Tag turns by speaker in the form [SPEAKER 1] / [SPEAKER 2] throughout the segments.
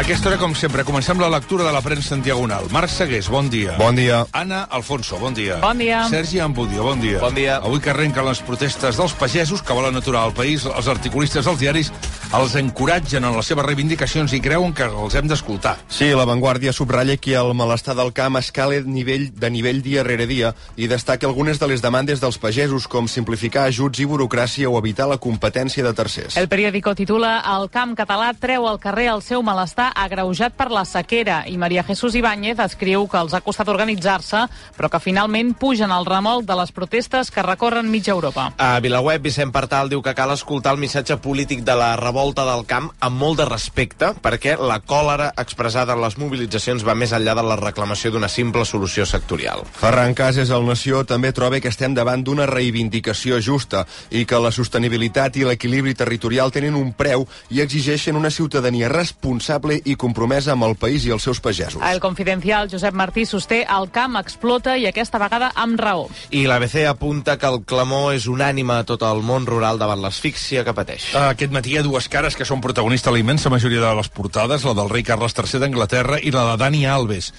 [SPEAKER 1] A aquesta hora, com sempre, comencem la lectura de la premsa en diagonal. Marc Segués, bon dia.
[SPEAKER 2] Bon dia.
[SPEAKER 1] Anna Alfonso, bon dia.
[SPEAKER 3] Bon dia.
[SPEAKER 1] Sergi Ambudio, bon dia.
[SPEAKER 4] Bon dia.
[SPEAKER 1] Avui que arrenquen les protestes dels pagesos que volen aturar el país, els articulistes dels diaris els encoratgen en les seves reivindicacions i creuen que els hem d'escoltar.
[SPEAKER 2] Sí, la Vanguardia subratlla que el malestar del camp escala de nivell, de nivell dia rere dia i destaca algunes de les demandes dels pagesos, com simplificar ajuts i burocràcia o evitar la competència de tercers.
[SPEAKER 3] El periòdico titula El camp català treu al carrer el seu malestar agreujat per la sequera i Maria Jesús Ibáñez escriu que els ha costat organitzar-se però que finalment pugen al remolc de les protestes que recorren mitja Europa.
[SPEAKER 4] A Vilaweb, Vicent Partal diu que cal escoltar el missatge polític de la revolta del camp amb molt de respecte perquè la còlera expressada en les mobilitzacions va més enllà de la reclamació d'una simple solució sectorial.
[SPEAKER 2] Ferran Cases, al Nació, també troba que estem davant d'una reivindicació justa i que la sostenibilitat i l'equilibri territorial tenen un preu i exigeixen una ciutadania responsable i compromesa amb el país i els seus pagesos.
[SPEAKER 3] El confidencial Josep Martí sosté el camp explota i aquesta vegada amb raó.
[SPEAKER 4] I l'ABC apunta que el clamor és unànime a tot el món rural davant l'asfíxia que pateix.
[SPEAKER 1] Aquest matí hi ha dues cares que són protagonistes a la immensa majoria de les portades, la del rei Carles III d'Anglaterra i la de Dani Alves.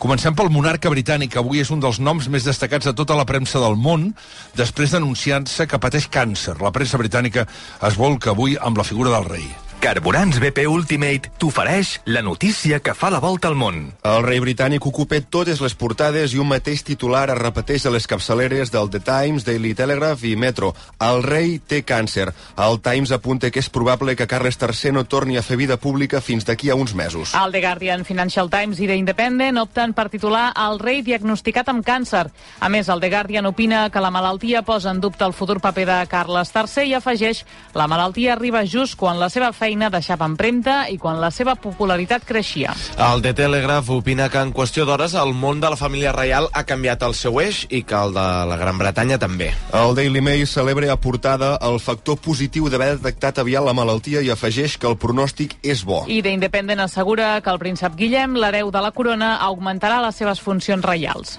[SPEAKER 1] Comencem pel monarca britànic, avui és un dels noms més destacats de tota la premsa del món, després d'anunciar-se que pateix càncer. La premsa britànica es volca avui amb la figura del rei.
[SPEAKER 5] Carburants BP Ultimate t'ofereix la notícia que fa la volta al món.
[SPEAKER 2] El rei britànic ocupa totes les portades i un mateix titular es repeteix a les capçaleres del The Times, Daily Telegraph i Metro. El rei té càncer. El Times apunta que és probable que Carles III no torni a fer vida pública fins d'aquí a uns mesos.
[SPEAKER 3] El The Guardian, Financial Times i The Independent opten per titular el rei diagnosticat amb càncer. A més, el The Guardian opina que la malaltia posa en dubte el futur paper de Carles III i afegeix la malaltia arriba just quan la seva feina deixava empremta i quan la seva popularitat creixia.
[SPEAKER 4] El The Telegraph opina que en qüestió d'hores el món de la família reial ha canviat el seu eix i que el de la Gran Bretanya també.
[SPEAKER 2] El Daily Mail celebra a portada el factor positiu d'haver detectat aviat la malaltia i afegeix que el pronòstic és bo.
[SPEAKER 3] I The Independent assegura que el príncep Guillem, l'hereu de la corona, augmentarà les seves funcions reials.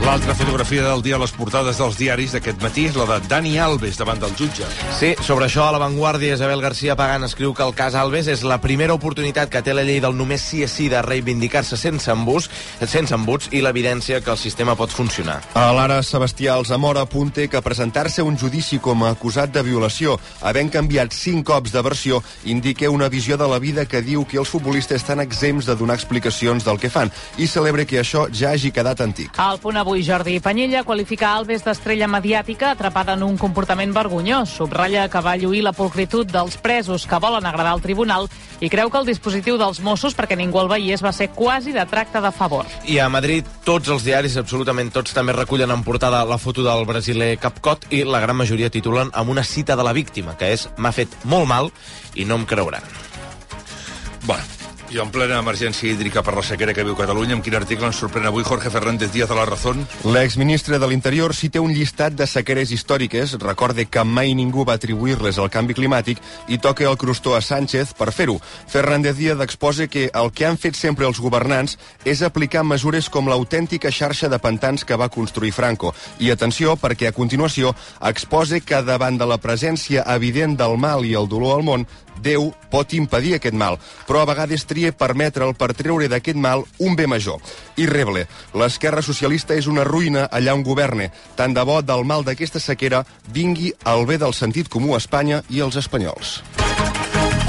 [SPEAKER 1] L'altra fotografia del dia a les portades dels diaris d'aquest matí és la de Dani Alves davant del jutge.
[SPEAKER 4] Sí, sobre això a La Vanguardia, Isabel García Pagan escriu que el cas Alves és la primera oportunitat que té la llei del només sí és sí de reivindicar-se sense embuts, sense embuts i l'evidència que el sistema pot funcionar.
[SPEAKER 2] A l'ara Sebastià Alzamora apunta que presentar-se a un judici com a acusat de violació, havent canviat cinc cops de versió, indica una visió de la vida que diu que els futbolistes estan exempts de donar explicacions del que fan i celebra que això ja hagi quedat antic.
[SPEAKER 3] Al punt avui, Jordi Panyella qualifica Alves d'estrella mediàtica atrapada en un comportament vergonyós. Subratlla que va lluir la pulcritud dels presos que volen agradar al tribunal i creu que el dispositiu dels Mossos perquè ningú el veiés va ser quasi de tracte de favor.
[SPEAKER 4] I a Madrid tots els diaris, absolutament tots, també recullen en portada la foto del brasiler Capcot i la gran majoria titulen amb una cita de la víctima, que és «M'ha fet molt mal i no em creuran».
[SPEAKER 1] Bueno, i en plena emergència hídrica per la sequera que viu Catalunya, amb quin article ens sorprèn avui Jorge Fernández Díaz de la Razón?
[SPEAKER 2] L'exministre de l'Interior cita un llistat de sequeres històriques, recorde que mai ningú va atribuir-les al canvi climàtic i toca el crostó a Sánchez per fer-ho. Fernández Díaz exposa que el que han fet sempre els governants és aplicar mesures com l'autèntica xarxa de pantans que va construir Franco. I atenció, perquè a continuació exposa que davant de la presència evident del mal i el dolor al món, Déu pot impedir aquest mal, però a vegades tria permetre'l per treure d'aquest mal un bé major. I reble, l'esquerra socialista és una ruïna allà on governe. Tant de bo del mal d'aquesta sequera vingui el bé del sentit comú a Espanya i als espanyols.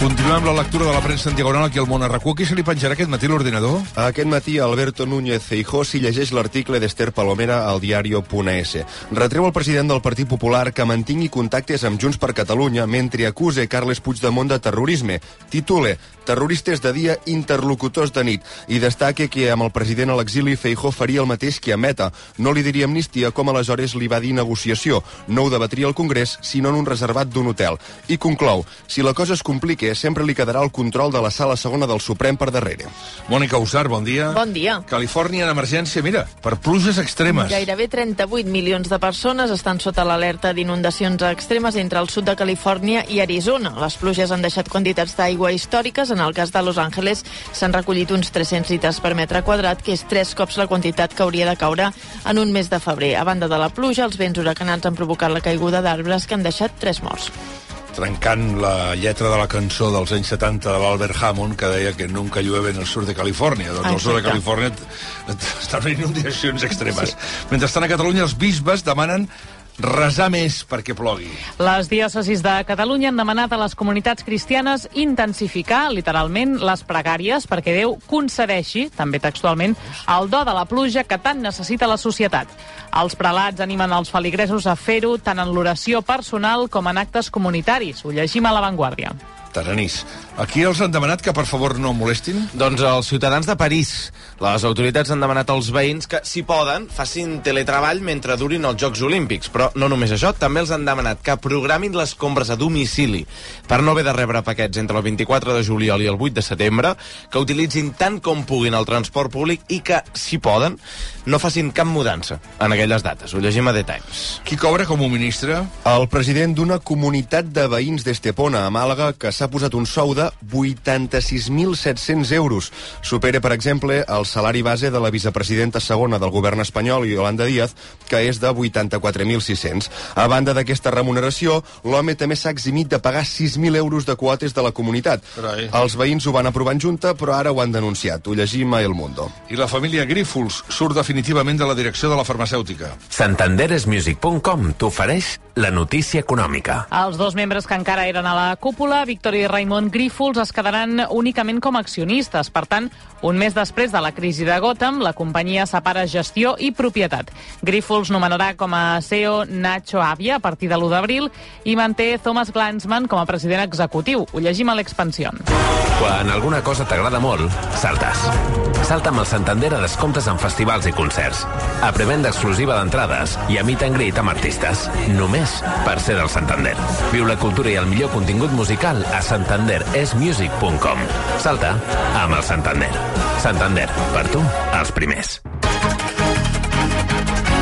[SPEAKER 1] Continuem amb la lectura de la premsa en diagonal aquí al món RQ. Qui se li penjarà aquest matí l'ordinador?
[SPEAKER 2] Aquest matí Alberto Núñez Feijó s'hi llegeix l'article d'Esther Palomera al diario.es. Retreu al president del Partit Popular que mantingui contactes amb Junts per Catalunya mentre acuse Carles Puigdemont de terrorisme. Titule Terroristes de dia, interlocutors de nit. I destaque que amb el president a l'exili Feijó faria el mateix que a Meta. No li diria amnistia com aleshores li va dir negociació. No ho debatria al Congrés, sinó en un reservat d'un hotel. I conclou, si la cosa es complica, sempre li quedarà el control de la sala segona del Suprem per darrere.
[SPEAKER 1] Mònica Usar, bon dia.
[SPEAKER 6] Bon dia.
[SPEAKER 1] Califòrnia en emergència, mira, per pluges extremes.
[SPEAKER 6] Gairebé 38 milions de persones estan sota l'alerta d'inundacions extremes entre el sud de Califòrnia i Arizona. Les pluges han deixat quantitats d'aigua històriques. En el cas de Los Angeles s'han recollit uns 300 litres per metre quadrat, que és tres cops la quantitat que hauria de caure en un mes de febrer. A banda de la pluja, els vents huracanats han provocat la caiguda d'arbres que han deixat tres morts.
[SPEAKER 1] Trencant la lletra de la cançó dels anys 70 de l'Albert Hammond, que deia que nunca llueve en el sur de Califòrnia. Doncs al sur de. Califòrnia estan en inundacions extremes. Sí. Mentrestant, a Catalunya, els bisbes demanen resar més perquè plogui.
[SPEAKER 3] Les diòcesis de Catalunya han demanat a les comunitats cristianes intensificar, literalment, les pregàries perquè Déu concedeixi, també textualment, el do de la pluja que tant necessita la societat. Els prelats animen els feligresos a fer-ho tant en l'oració personal com en actes comunitaris. Ho llegim a l'avantguàrdia.
[SPEAKER 1] Taranís. Aquí els han demanat que per favor no molestin?
[SPEAKER 4] Doncs els ciutadans de París. Les autoritats han demanat als veïns que, si poden, facin teletreball mentre durin els Jocs Olímpics. Però no només això, també els han demanat que programin les compres a domicili per no haver de rebre paquets entre el 24 de juliol i el 8 de setembre, que utilitzin tant com puguin el transport públic i que, si poden, no facin cap mudança en aquelles dates. Ho llegim a The Times.
[SPEAKER 1] Qui cobra com un ministre?
[SPEAKER 2] El president d'una comunitat de veïns d'Estepona, a Màlaga, que s'ha posat un sou de 86.700 euros. Supera, per exemple, el salari base de la vicepresidenta segona del govern espanyol, Yolanda Díaz, que és de 84.600. A banda d'aquesta remuneració, l'home també s'ha eximit de pagar 6.000 euros de quotes de la comunitat.
[SPEAKER 1] Carai.
[SPEAKER 2] Els veïns ho van aprovar en junta, però ara ho han denunciat. Ho llegim a El Mundo.
[SPEAKER 1] I la família Grífols surt definitivament de la direcció de la farmacèutica.
[SPEAKER 5] Santanderesmusic.com t'ofereix la notícia econòmica.
[SPEAKER 3] Els dos membres que encara eren a la cúpula, Victoria i Raimon Grífols, es quedaran únicament com a accionistes. Per tant, un mes després de la crisi de Gotham, la companyia separa gestió i propietat. Grífols nomenarà com a CEO Nacho Avia a partir de l'1 d'abril i manté Thomas Glansman com a president executiu. Ho llegim a l'Expansió.
[SPEAKER 5] Quan alguna cosa t'agrada molt, saltes. Salta amb el Santander a descomptes en festivals i concerts. A prevenda exclusiva d'entrades i a meet and greet amb artistes. Només per ser del Santander. Viu la cultura i el millor contingut musical a santanderesmusic.com. Salta amb el Santander. Santander, per tu, els primers.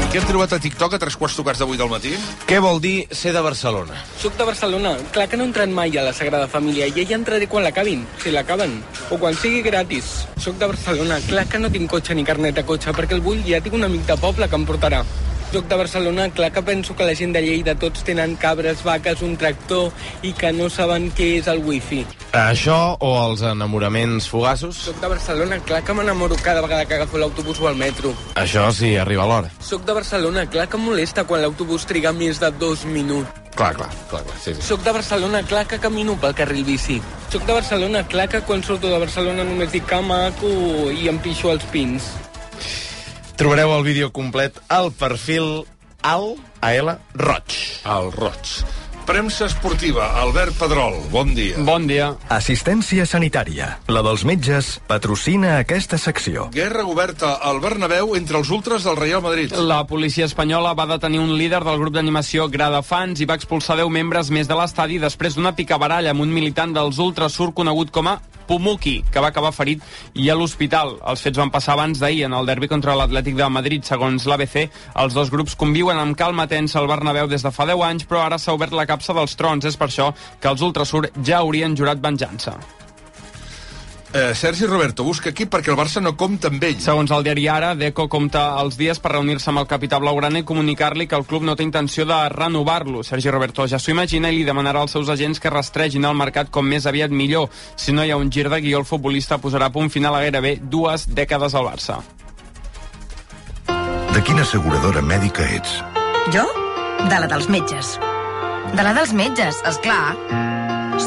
[SPEAKER 1] Què hem trobat a TikTok a tres quarts tocats de vuit del matí?
[SPEAKER 4] Què vol dir ser de Barcelona?
[SPEAKER 7] Soc de Barcelona. Clar que no he entrat mai a la Sagrada Família i ella entraré quan l'acabin, si l'acaben. O quan sigui gratis. Soc de Barcelona. Clar que no tinc cotxe ni carnet de cotxe perquè el vull ja tinc un amic de poble que em portarà. Soc de Barcelona, clar que penso que la gent de Lleida tots tenen cabres, vaques, un tractor i que no saben què és el wifi.
[SPEAKER 4] Això o els enamoraments fugassos?
[SPEAKER 7] Soc de Barcelona, clar que m'enamoro cada vegada que agafo l'autobús o el metro.
[SPEAKER 4] Això sí, arriba l'hora.
[SPEAKER 7] Soc de Barcelona, clar que em molesta quan l'autobús triga més de dos minuts.
[SPEAKER 4] Clar, clar, clar, clar, sí, sí.
[SPEAKER 7] Soc de Barcelona, clar que camino pel carril bici. Soc de Barcelona, clar que quan surto de Barcelona només dic que maco i em pixo els pins.
[SPEAKER 4] Trobareu el vídeo complet al perfil al AL Roig.
[SPEAKER 1] El Roig. Premsa esportiva, Albert Pedrol, bon dia.
[SPEAKER 7] Bon dia.
[SPEAKER 8] Assistència sanitària. La dels metges patrocina aquesta secció.
[SPEAKER 1] Guerra oberta al Bernabéu entre els ultras del Real Madrid.
[SPEAKER 7] La policia espanyola va detenir un líder del grup d'animació Grada Fans i va expulsar 10 membres més de l'estadi després d'una picabaralla amb un militant dels ultras surt conegut com a Pumuki, que va acabar ferit i a l'hospital. Els fets van passar abans d'ahir en el derbi contra l'Atlètic de Madrid. Segons l'ABC, els dos grups conviuen amb calma tensa al Bernabéu des de fa 10 anys, però ara s'ha obert la capsa dels trons. És per això que els Ultrasur ja haurien jurat venjança.
[SPEAKER 1] Eh, Sergi Roberto busca equip perquè el Barça no compta amb ell.
[SPEAKER 7] Segons el diari Ara, Deco compta els dies per reunir-se amb el capità blaugrana i comunicar-li que el club no té intenció de renovar-lo. Sergi Roberto ja s'ho imagina i li demanarà als seus agents que rastregin el mercat com més aviat millor. Si no hi ha un gir de guió, el futbolista posarà punt final a gairebé dues dècades al Barça.
[SPEAKER 9] De quina asseguradora mèdica ets?
[SPEAKER 10] Jo? De la dels metges.
[SPEAKER 11] De la dels metges, és clar.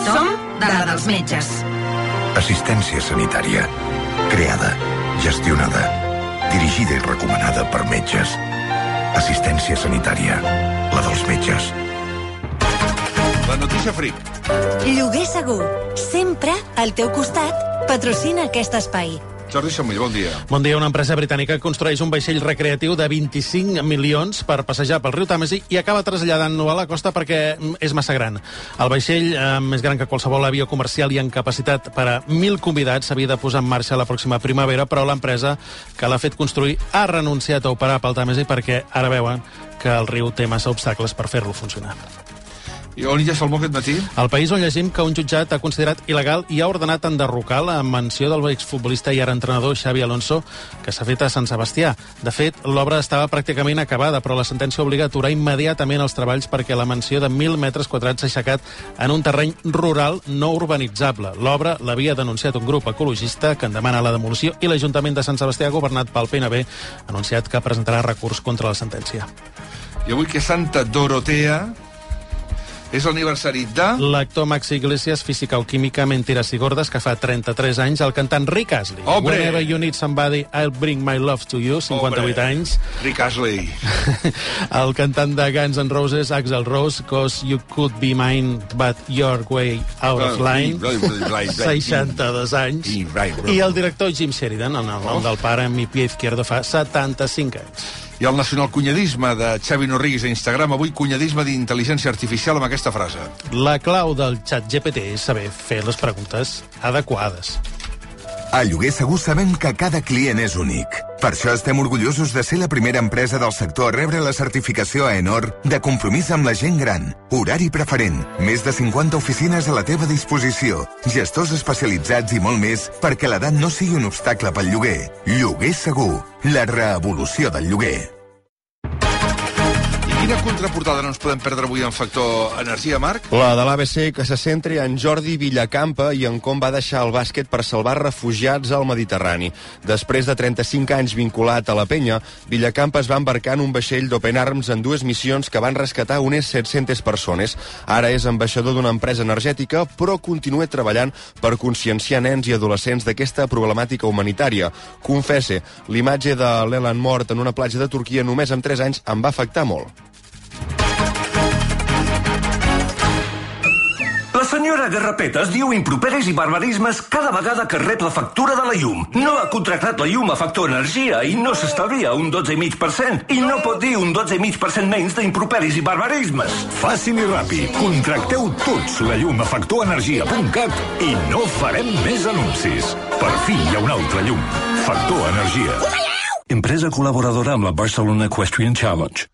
[SPEAKER 11] Som de la dels metges.
[SPEAKER 9] Assistència sanitària. Creada, gestionada, dirigida i recomanada per metges. Assistència sanitària. La dels metges.
[SPEAKER 1] La notícia fric.
[SPEAKER 12] Lloguer segur, sempre al teu costat, patrocina aquest espai.
[SPEAKER 1] Jordi Somill, bon dia.
[SPEAKER 12] Bon dia. Una empresa britànica construeix un vaixell recreatiu de 25 milions per passejar pel riu Tàmesi i acaba traslladant-lo a la costa perquè mm, és massa gran. El vaixell, eh, més gran que qualsevol avió comercial i en capacitat per a 1.000 convidats, s'havia de posar en marxa la pròxima primavera, però l'empresa que l'ha fet construir ha renunciat a operar pel Tàmesi perquè ara veuen que el riu té massa obstacles per fer-lo funcionar.
[SPEAKER 1] I on hi ha Salmó aquest matí?
[SPEAKER 12] El país on llegim que un jutjat ha considerat il·legal i ha ordenat enderrocar la menció del exfutbolista i ara entrenador Xavi Alonso, que s'ha fet a Sant Sebastià. De fet, l'obra estava pràcticament acabada, però la sentència obliga a aturar immediatament els treballs perquè la menció de 1.000 metres quadrats s'ha aixecat en un terreny rural no urbanitzable. L'obra l'havia denunciat un grup ecologista que en demana la demolició i l'Ajuntament de Sant Sebastià, governat pel PNB, ha anunciat que presentarà recurs contra la sentència.
[SPEAKER 1] I avui que Santa Dorotea, és l'aniversari de...
[SPEAKER 12] L'actor Max Iglesias, física o química, Mentiras i Gordes, que fa 33 anys, el cantant Rick Astley.
[SPEAKER 1] Hombre!
[SPEAKER 12] Whenever you need somebody, I'll bring my love to you, 58
[SPEAKER 1] Hombre.
[SPEAKER 12] anys.
[SPEAKER 1] Rick Astley.
[SPEAKER 12] el cantant de Guns N' Roses, Axel Rose, Cause You Could Be Mine, But Your Way Out of Line, 62 anys. I el director Jim Sheridan, el nom del pare, Mi Pie Izquierdo, fa 75 anys.
[SPEAKER 1] I el nacionalcunyadisme de Xavi Norrigues a Instagram, avui cunyadisme d'intel·ligència artificial amb aquesta frase.
[SPEAKER 12] La clau del xat GPT és saber fer les preguntes adequades.
[SPEAKER 13] A Lloguer Segur sabem que cada client és únic. Per això estem orgullosos de ser la primera empresa del sector a rebre la certificació AENOR de compromís amb la gent gran. Horari preferent, més de 50 oficines a la teva disposició, gestors especialitzats i molt més perquè l'edat no sigui un obstacle pel lloguer. Lloguer Segur, la revolució del lloguer.
[SPEAKER 1] Quina contraportada no ens podem perdre avui en Factor Energia, Marc?
[SPEAKER 2] La de l'ABC que se centri en Jordi Villacampa i en com va deixar el bàsquet per salvar refugiats al Mediterrani. Després de 35 anys vinculat a la penya, Villacampa es va embarcar en un vaixell d'Open Arms en dues missions que van rescatar unes 700 persones. Ara és ambaixador d'una empresa energètica, però continua treballant per conscienciar nens i adolescents d'aquesta problemàtica humanitària. Confesse, l'imatge de l'Elan mort en una platja de Turquia només amb 3 anys em va afectar molt.
[SPEAKER 14] La senyora Garrapetes diu improperis i barbarismes cada vegada que rep la factura de la llum. No ha contractat la llum a Factor Energia i no s'estalvia un 12,5%. I no pot dir un 12,5% menys d'improperis i barbarismes.
[SPEAKER 15] Fàcil i ràpid. Contracteu tots la llum a factorenergia.cat i no farem més anuncis. Per fi hi ha una altra llum. Factor Energia.
[SPEAKER 16] Empresa col·laboradora amb la Barcelona Equestrian Challenge.